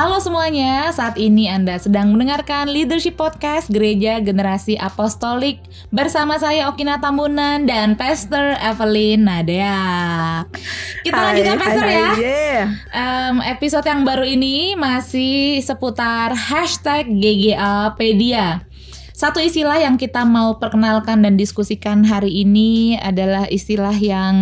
Halo semuanya, saat ini Anda sedang mendengarkan Leadership Podcast Gereja Generasi Apostolik bersama saya Okina Tambunan dan Pastor Evelyn Nadea. Kita Hai, lanjutkan Pastor hai, ya. hai, yeah. Em, episode yang baru ini masih seputar hashtag GGApedia. Satu istilah yang kita mau perkenalkan dan diskusikan hari ini adalah istilah yang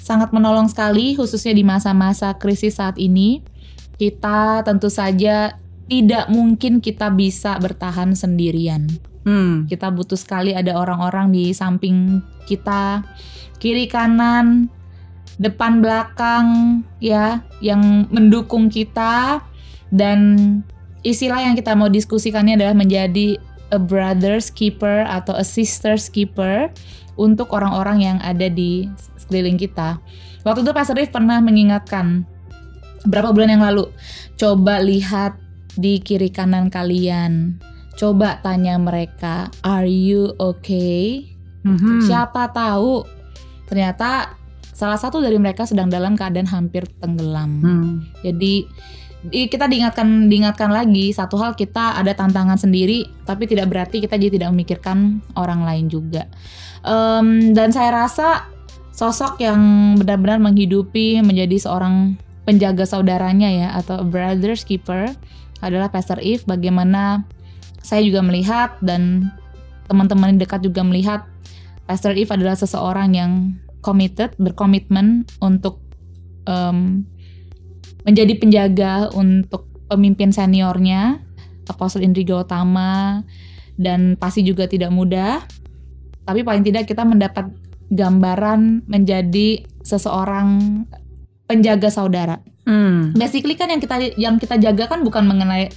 sangat menolong sekali khususnya di masa-masa krisis saat ini. Kita tentu saja tidak mungkin kita bisa bertahan sendirian. Hmm. Kita butuh sekali ada orang-orang di samping kita, kiri kanan, depan belakang ya yang mendukung kita dan istilah yang kita mau diskusikannya adalah menjadi a brother's keeper atau a sister's keeper untuk orang-orang yang ada di sekeliling kita. Waktu itu Pastor Rif pernah mengingatkan berapa bulan yang lalu, coba lihat di kiri kanan kalian. Coba tanya mereka, "Are you okay?" Mhm. Siapa tahu ternyata salah satu dari mereka sedang dalam keadaan hampir tenggelam. Hmm. Jadi di- kita diingatkan diingatkan lagi satu hal kita ada tantangan sendiri tapi tidak berarti kita jadi tidak memikirkan orang lain juga. Em, dan saya rasa sosok yang benar-benar menghidupi menjadi seorang penjaga saudaranya ya atau brother's keeper adalah Pastor Eve. Bagaimana saya juga melihat dan teman-teman dekat juga melihat Pastor Eve adalah seseorang yang committed berkomitmen untuk em, menjadi penjaga untuk pemimpin seniornya Apostle Indrigo Utama dan pasti juga tidak mudah. Tapi paling tidak kita mendapat gambaran menjadi seseorang penjaga saudara Hmm. basically kan yang kita yang kita jaga kan bukan mengenai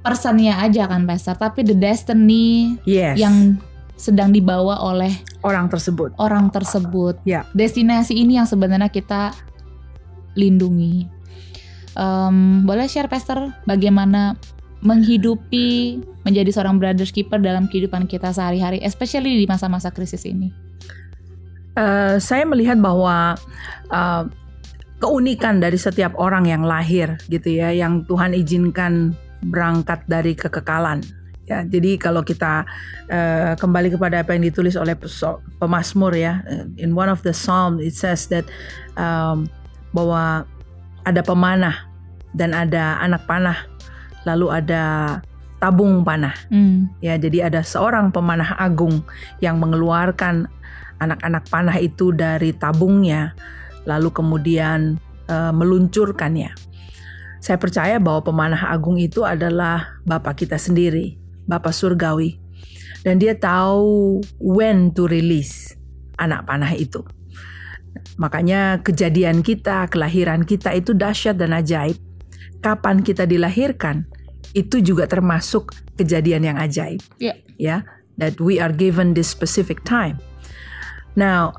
personnya aja kan Pastor tapi the destiny Yes. yang sedang dibawa oleh orang tersebut. orang tersebut Ya. destinasi ini yang sebenarnya kita lindungi Em, boleh share Pastor bagaimana menghidupi menjadi seorang brothers keeper dalam kehidupan kita sehari-hari especially di masa-masa krisis ini Eh, saya melihat bahwa eh, keunikan dari setiap orang yang lahir gitu ya, yang Tuhan izinkan berangkat dari kekekalan. Ya, jadi kalau kita eh, kembali kepada apa yang ditulis oleh pemazmur ya, eh, in one of the psalm it says that um, bahwa ada pemanah dan ada anak panah, lalu ada tabung panah. Hmm, Ya, jadi ada seorang pemanah agung yang mengeluarkan anak-anak panah itu dari tabungnya, lalu kemudian eh, meluncurkannya. Saya percaya bahwa pemanah agung itu adalah Bapak kita sendiri, Bapak surgawi. Dan dia tahu when to release anak panah itu. Makanya kejadian kita, kelahiran kita itu dahsyat dan ajaib. Kapan kita dilahirkan, itu juga termasuk kejadian yang ajaib ya ya that we are given this specific time. Now,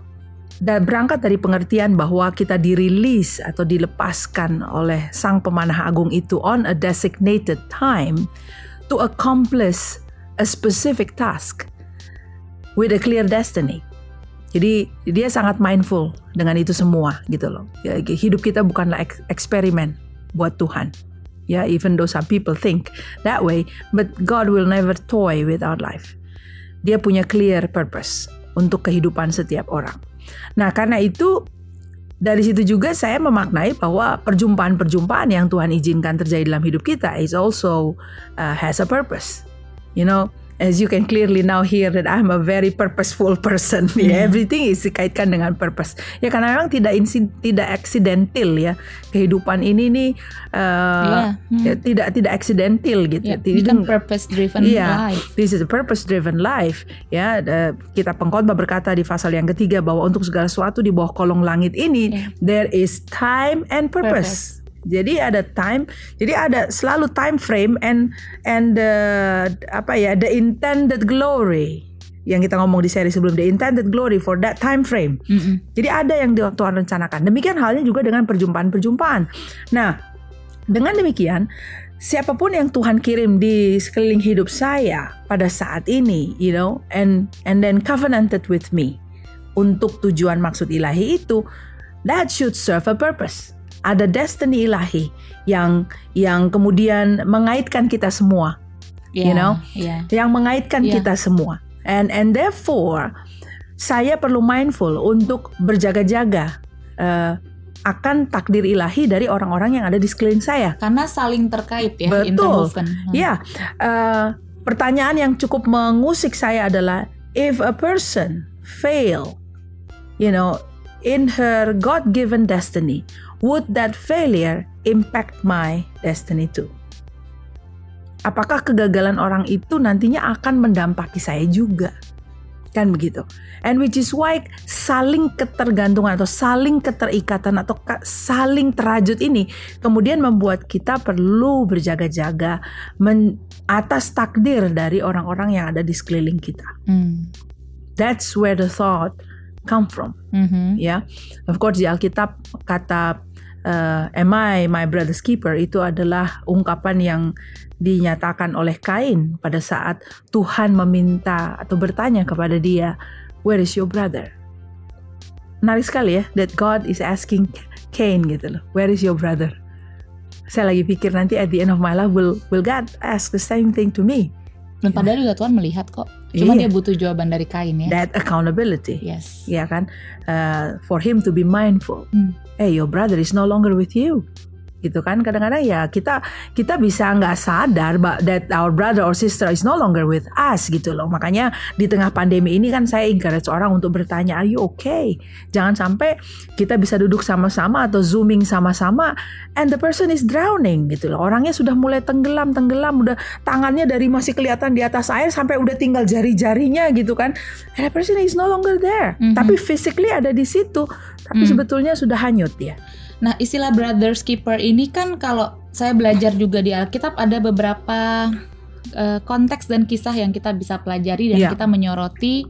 dan berangkat dari pengertian bahwa kita dirilis atau dilepaskan oleh sang pemanah agung itu on a designated time to accomplish a specific task with a clear destiny. Jadi dia sangat mindful dengan itu semua gitu loh. Ya, Hidup kita bukanlah ek- eksperimen buat Tuhan. Ya, even though some people think that way, but God will never toy with our life. Dia punya clear purpose untuk kehidupan setiap orang. Nah, karena itu dari situ juga saya memaknai bahwa perjumpaan-perjumpaan yang Tuhan izinkan terjadi dalam hidup kita is also uh, has a purpose. You know, as you can clearly now hear that I'm a very purposeful person. Ya, everything is dikaitkan dengan purpose. Ya karena memang tidak insi- tidak accidental ya kehidupan ini nih uh, Iya, hmm. ya, tidak tidak accidental gitu. ya Tidak- ini kan purpose driven Iya, life this is a purpose-driven life. Ya, eh, kita pengkhotbah berkata di pasal yang ketiga bahwa untuk segala sesuatu di bawah kolong langit ini Iya. there is time and purpose. Jadi ada time, jadi ada selalu time frame and and the apa ya the intended glory yang kita ngomong di seri sebelum the intended glory for that time frame. Mm-mm. Jadi ada yang Tuhan rencanakan. Demikian halnya juga dengan perjumpaan-perjumpaan. Nah, dengan demikian, siapa pun yang Tuhan kirim di sekeliling hidup saya pada saat ini, you know, and and then covenanted with me untuk tujuan maksud ilahi itu, that should serve a purpose. Ada destiny ilahi yang yang kemudian mengaitkan kita semua, Yeah, you know, yeah. yang mengaitkan Yeah. kita semua. And and therefore saya perlu mindful untuk berjaga-jaga eh, akan takdir ilahi dari orang-orang yang ada di sekeliling saya. Karena saling terkait ya, Betul. Hmm. Ya, eh, pertanyaan yang cukup mengusik saya adalah if a person fail, you know, in her God-given destiny, would that failure impact my destiny too? Apakah kegagalan orang itu nantinya akan mendampaki saya juga? Kan begitu. And which is why saling ketergantungan atau saling keterikatan atau saling terajut ini kemudian membuat kita perlu berjaga-jaga atas takdir dari orang-orang yang ada di sekeliling kita. Hmm. That's where the thought come from Mhm. ya. Of course di Alkitab kata uh, am I my brother's keeper itu adalah ungkapan yang dinyatakan oleh Kain pada saat Tuhan meminta atau bertanya kepada dia, where is your brother? Menarik sekali ya, that God is asking Cain gitu loh, where is your brother? Saya lagi pikir nanti at the end of my life will will God ask the same thing to me? Dan padahal juga Tuhan melihat kok. Cuma Iya. dia butuh jawaban dari Kain ya. That accountability. Yes. ya kan Uh, for him to be mindful Hmm. hey your brother is no longer with you gitu kan. Kadang-kadang ya kita kita bisa nggak sadar that our brother or sister is no longer with us gitu loh. Makanya di tengah pandemi ini kan saya encourage orang untuk bertanya are you okay? Jangan sampai kita bisa duduk sama-sama atau zooming sama-sama and the person is drowning gitu loh. Orangnya sudah mulai tenggelam tenggelam udah tangannya dari masih kelihatan di atas air sampai udah tinggal jari-jarinya gitu kan. And the person is no longer there. Mhm. tapi physically ada di situ. Tapi Hmm. sebetulnya sudah hanyut ya Nah, istilah brothers keeper ini kan kalau saya belajar juga di Alkitab ada beberapa eh, konteks dan kisah yang kita bisa pelajari dan Iya. kita menyoroti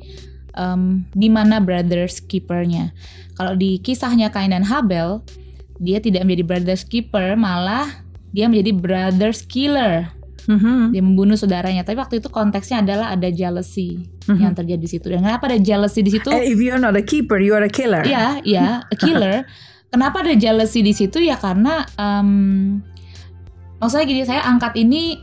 em, di mana brothers keepernya. Kalau di kisahnya Kain dan Habel, dia tidak menjadi brothers keeper, malah dia menjadi brothers killer. Mhm. Dia membunuh saudaranya. Tapi waktu itu konteksnya adalah ada jealousy Mhm. yang terjadi di situ. Dan kenapa ada jealousy di situ? And if you're not a keeper, you are a killer. Iya, iya, a killer. Kenapa ada jealousy di situ ya karena em, maksudnya gini, saya angkat ini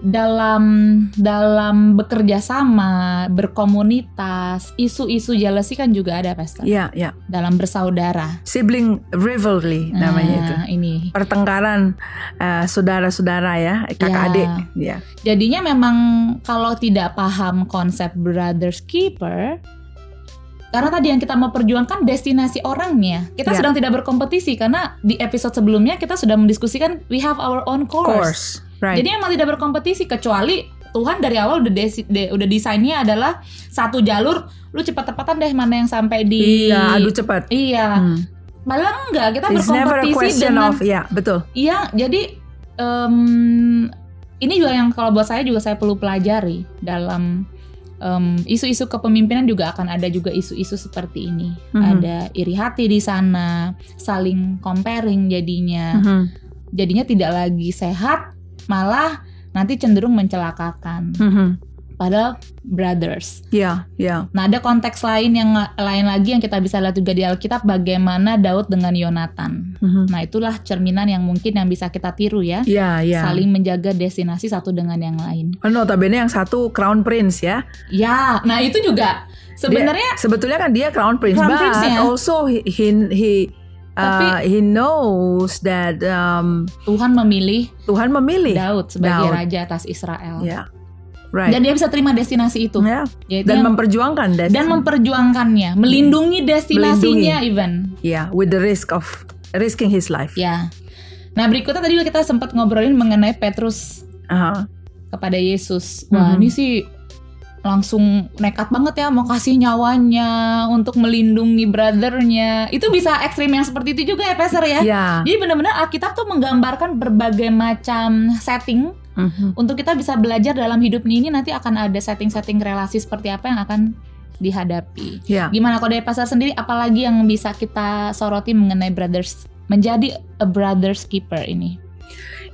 dalam dalam bekerja sama, berkomunitas, isu-isu jealousy kan juga ada pastor. Iya, iya. Dalam bersaudara. Sibling rivalry namanya itu. Nah, ini. Pertengkaran eh, saudara-saudara ya, kakak Ya. adik. Ya. Jadinya memang kalau tidak paham konsep brothers keeper karena tadi yang kita mau perjuangkan destinasi orangnya. Kita Ya. sedang tidak berkompetisi karena di episode sebelumnya kita sudah mendiskusikan we have our own course. Course. Right. Jadi emang tidak berkompetisi kecuali Tuhan dari awal udah desi- de- udah desainnya adalah satu jalur lu cepat-cepatan deh mana yang sampai di iya, adu cepat. Iya. Hmm. Malah enggak, kita It's berkompetisi dengan of, ya betul. Iya, jadi em, ini juga yang kalau buat saya juga saya perlu pelajari dalam em, isu-isu kepemimpinan juga akan ada juga isu-isu seperti ini. Mhm. Ada iri hati di sana, saling comparing jadinya. Mhm. Jadinya tidak lagi sehat, malah nanti cenderung mencelakakan. Mhm. Padahal brothers. Ya, ya. Nah, ada konteks lain yang lain lagi yang kita bisa lihat juga di Alkitab bagaimana Daud dengan Yonatan. Mhm. Nah, itulah cerminan yang mungkin yang bisa kita tiru ya Ya, ya. saling menjaga destinasi satu dengan yang lain. Oh, notabene yang satu crown prince ya. Ya, nah itu juga sebenarnya Dia- sebetulnya kan dia crown prince, Crown but prince ya. also he he he, uh, Tapi- he knows that um, Tuhan memilih Tuhan memilih. Daud sebagai Daud. raja atas Israel. Ya, right. Dan dia bisa terima destinasi itu. Ya. Yaitu Dan memperjuangkan dan destiny. memperjuangkannya, melindungi destinasinya even. Ya, with the risk of risking his life. Ya. Nah, berikutnya tadi kita sempat ngobrolin mengenai Petrus Aha. kepada Yesus. Wah, Mhm. ini sih langsung nekat banget ya mau kasih nyawanya untuk melindungi brothernya. Itu bisa ekstrim yang seperti itu juga ya, Pastor ya. Ya. Jadi benar-benar Alkitab tuh menggambarkan berbagai macam setting Mhm. untuk kita bisa belajar dalam hidup ini nanti akan ada setting-setting relasi seperti apa yang akan dihadapi. Ya. Gimana kalau dari pasar sendiri apalagi yang bisa kita soroti mengenai brothers menjadi a brothers keeper ini?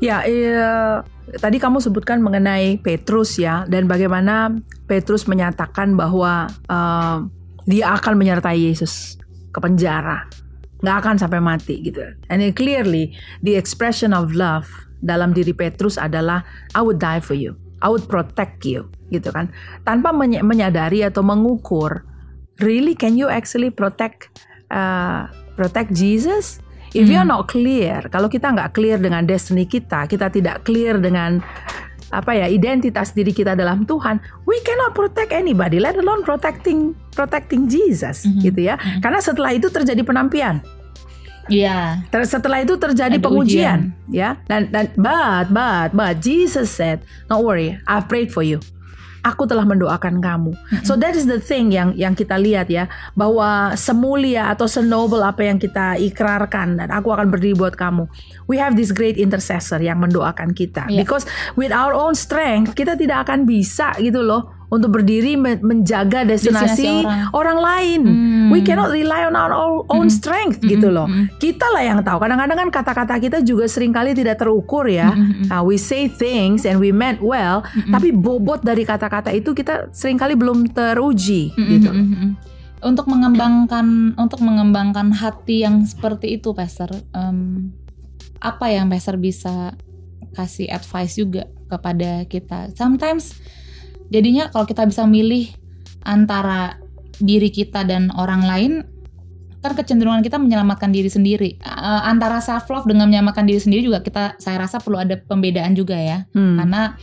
Ya, eh, tadi kamu sebutkan mengenai Petrus ya dan bagaimana Petrus menyatakan bahwa eh, dia akan menyertai Yesus ke penjara. nggak akan sampai mati gitu. And it clearly the expression of love dalam diri Petrus adalah I would die for you, I would protect you gitu kan. Tanpa menyadari atau mengukur, really can you actually protect uh, protect Jesus? If you're not clear, kalau kita nggak clear dengan destiny kita, kita tidak clear dengan apa ya identitas diri kita dalam Tuhan, we cannot protect anybody, let alone protecting protecting Jesus, gitu ya. Karena setelah itu terjadi penampian, Iya. Ter- setelah itu terjadi Ada pengujian, ya. Dan dan but but but Jesus said, "Don't worry, I've prayed for you." Aku telah mendoakan kamu. So that is the thing yang yang kita lihat ya bahwa semulia atau senoble apa yang kita ikrarkan dan aku akan berdiri buat kamu. We have this great intercessor yang mendoakan kita. Iya. Because with our own strength kita tidak akan bisa gitu loh untuk berdiri men- menjaga destinasi, Destinasi orang. lain. Hmm. We cannot rely on our own- own strength gitu loh. Kita lah yang tahu. Kadang-kadang kan kata-kata kita juga sering kali tidak terukur ya. Nah, we say things and we meant well, tapi bobot dari kata-kata itu kita sering kali belum teruji gitu. Mm, mm, mm. Untuk mengembangkan untuk mengembangkan hati yang seperti itu, Pastor, em, apa yang Pastor bisa kasih advice juga kepada kita? Sometimes jadinya kalau kita bisa milih antara diri kita dan orang lain, kan kecenderungan kita menyelamatkan diri sendiri. Eh, antara self love dengan menyelamatkan diri sendiri juga kita, saya rasa perlu ada pembedaan juga ya Hmm. karena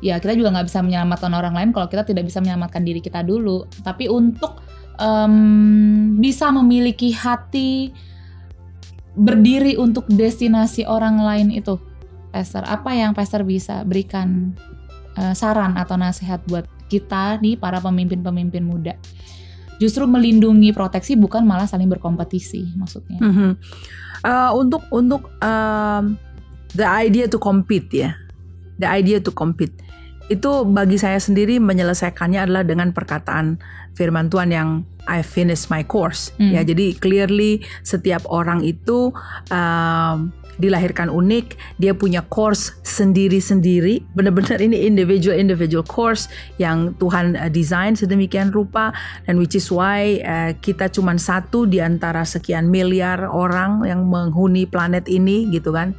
ya kita juga nggak bisa menyelamatkan orang lain kalau kita tidak bisa menyelamatkan diri kita dulu tapi untuk em, bisa memiliki hati berdiri untuk destinasi orang lain itu Pastor apa yang Pastor bisa berikan eh, saran atau nasihat buat kita nih para pemimpin-pemimpin muda. Justru melindungi proteksi bukan malah saling berkompetisi maksudnya. Mhm. Uh, untuk untuk um, the idea to compete ya, the idea to compete itu bagi saya sendiri menyelesaikannya adalah dengan perkataan Firman Tuhan yang I finished my course Hmm. ya. Jadi clearly setiap orang itu um, dilahirkan unik, dia punya course sendiri-sendiri. Benar-benar ini individual individual course yang Tuhan uh, desain sedemikian rupa dan which is why uh, kita cuma satu di antara sekian miliar orang yang menghuni planet ini gitu kan.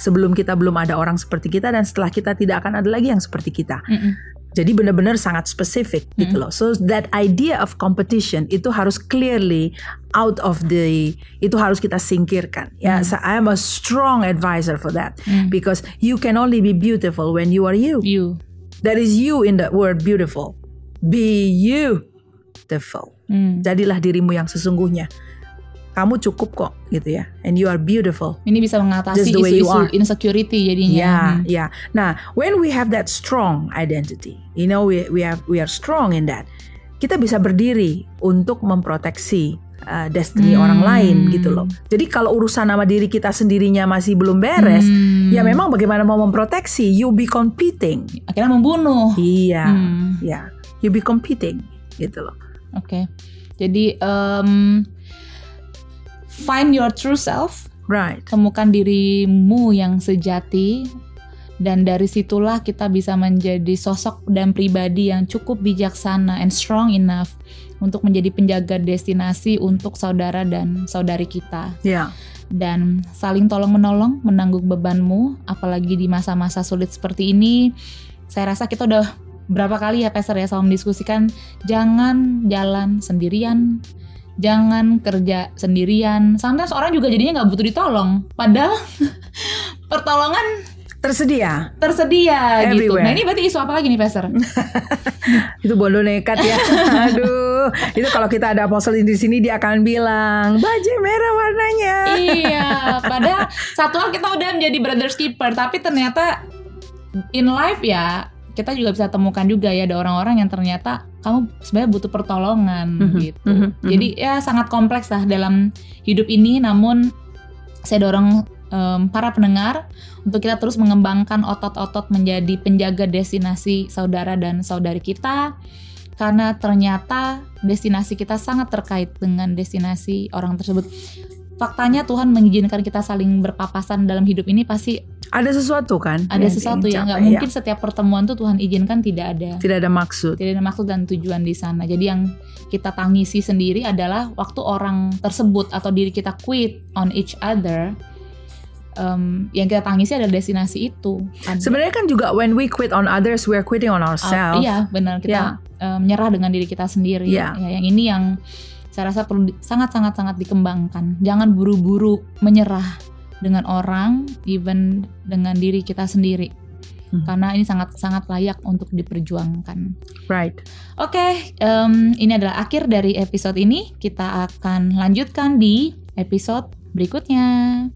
Sebelum kita belum ada orang seperti kita dan setelah kita tidak akan ada lagi yang seperti kita. Mm-mm. Jadi benar-benar sangat spesifik gitu loh. So that idea of competition itu harus clearly out of the itu harus kita singkirkan. Ya, so I am a strong advisor for that because you can only be beautiful when you are you. you That is you in the word beautiful. Be you beautiful. Hmm. Jadilah dirimu yang sesungguhnya. Kamu cukup kok gitu ya. And you are beautiful. ini bisa mengatasi Just the way you isu-isu insecurity jadinya Ya, Hmm. ya. Nah, when we have that strong identity, you know, we we have we are strong in that. Kita bisa berdiri untuk memproteksi uh, destiny Hmm. orang lain gitu loh. Jadi kalau urusan nama diri kita sendirinya masih belum beres, Hmm. ya memang bagaimana mau memproteksi? You be competing. akhirnya membunuh Iya, Hmm. ya. You be competing gitu loh. Oke, jadi em, find your true self, Right. temukan dirimu yang sejati, dan dari situlah kita bisa menjadi sosok dan pribadi yang cukup bijaksana and strong enough untuk menjadi penjaga destinasi untuk saudara dan saudari kita. Ya. dan saling tolong menolong menanggung bebanmu apalagi di masa-masa sulit seperti ini saya rasa kita udah berapa kali ya Pastor ya selalu mendiskusikan jangan jalan sendirian jangan kerja sendirian sometimes orang juga jadinya nggak butuh ditolong padahal pertolongan Tersedia. tersedia gitu Everywhere. nah ini berarti isu apa lagi nih Pastor Itu bodoh nekat ya. Aduh, itu kalau kita ada apostle di sini dia akan bilang baju merah warnanya. iya, padahal satu hal kita udah menjadi brothers keeper, tapi ternyata in life ya kita juga bisa temukan juga ya ada orang-orang yang ternyata kamu sebenarnya butuh pertolongan Mhm, gitu. mhm, mhm. Jadi ya sangat kompleks lah dalam hidup ini, namun saya dorong em, para pendengar untuk kita terus mengembangkan otot-otot menjadi penjaga destinasi saudara dan saudari kita karena ternyata destinasi kita sangat terkait dengan destinasi orang tersebut. Faktanya Tuhan mengizinkan kita saling berpapasan dalam hidup ini pasti Ada sesuatu kan? ada yang sesuatu ingin ya nggak capai, mungkin setiap pertemuan tuh Tuhan izinkan tidak ada. Tidak ada maksud. tidak ada maksud dan tujuan di sana. Jadi yang kita tangisi sendiri adalah waktu orang tersebut atau diri kita quit on each other em, yang kita tangisi adalah destinasi itu. Sebenarnya kan juga when we quit on others, we are quitting on Ah, ourselves. iya benar. Kita eh, menyerah dengan diri kita sendiri. Iya. ya yang ini yang saya rasa perlu sangat sangat sangat dikembangkan. Jangan buru-buru menyerah dengan orang even dengan diri kita sendiri Hmm. karena ini sangat sangat layak untuk diperjuangkan Right. Oke, em, ini adalah akhir dari episode ini. Kita akan lanjutkan di episode berikutnya.